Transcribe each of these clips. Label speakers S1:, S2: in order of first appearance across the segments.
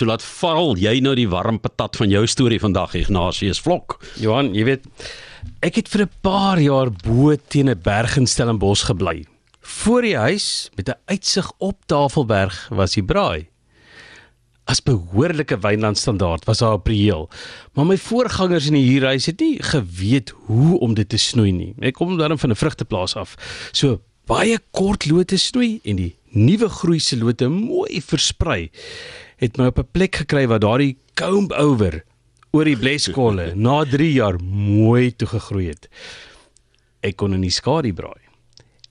S1: So laat val jy nou die warm patat van jou storie vandag Ignatius Vlok.
S2: Johan, jy weet, ek het vir 'n paar jaar bo teen 'n berg in Stellenbosch gebly. Voor die huis met 'n uitsig op Tafelberg was die braai. As behoorlike wynlandstandaard was daar 'n prieel, maar my voorgangers in die huurhuis het nie geweet hoe om dit te snoei nie. Ek kom dan van 'n vrugteplaas af. So baie kort lote snoei en die nuwe groei se lote mooi versprei het my op 'n plek gekry waar daardie comb over oor die bleskolle na 3 jaar mooi toe gegroei het. Ek kon in die skadu braai.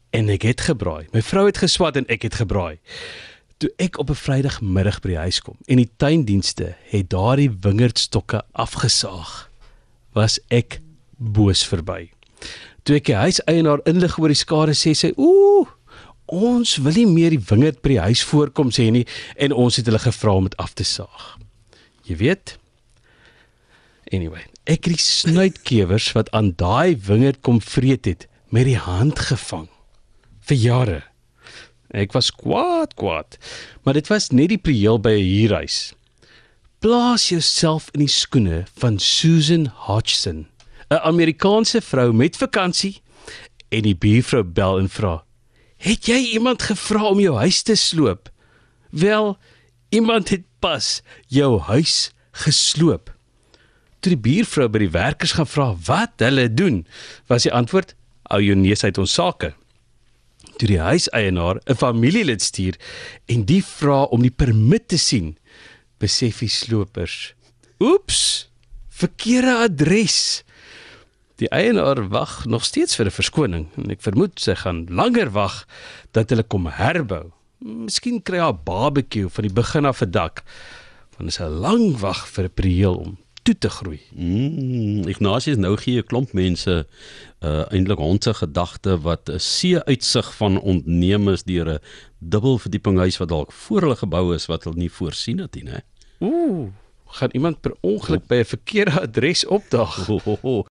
S2: En ek het gebraai. My vrou het geswat en ek het gebraai. Toe ek op 'n Vrydagmiddag by die huis kom en die tuindienste het daardie wingerdstokke afgesaag, was ek boos verby. Toe ek die huiseienaar inlig oor die skade sê sy: "Ooh, ons wil nie meer die wingerd by die huis voorkom sê nie en ons het hulle gevra om dit af te saag." Jy weet, Anyway, ek het die snuitkewers wat aan daai wingerd kom vreet het met die hand gevang vir jare. Ek was kwaad kwaad, maar dit was net die prieel by 'n huurhuis. Plaas jouself in die skoene van Susan Hodgson, 'n Amerikaanse vrou met vakansie en die buurvrou bel en vra: "Het jy iemand gevra om jou huis te sloop?" Wel, iemand het pas jou huis gesloop. Toe die buurvrou by die werkers gaan vra wat hulle doen, was die antwoord: "Ou jou neus uit ons sake." Toe die huiseienaar 'n familielid stuur en die vra om die permit te sien, besef die slopers: "Oeps, verkeerde adres." Die eienaar wag nog steeds vir 'n verskoning en ek vermoed sy gaan langer wag dat hulle kom herbou. Miskien kry haar barbecue van die begin af 'n dak. Want is 'n lang wag vir 'n prieel om toe te groei.
S1: Mm, Ignatius nou gee 'n klomp mense uh eintlik hondse gedagte wat 'n see uitsig van ontneem is deur 'n dubbelverdieping huis wat dalk voor hulle gebou is wat hulle nie voorsien het nie, né?
S2: Ooh, gaan iemand per ongeluk by 'n verkeerde adres opdaag?
S1: Ho, ho, ho.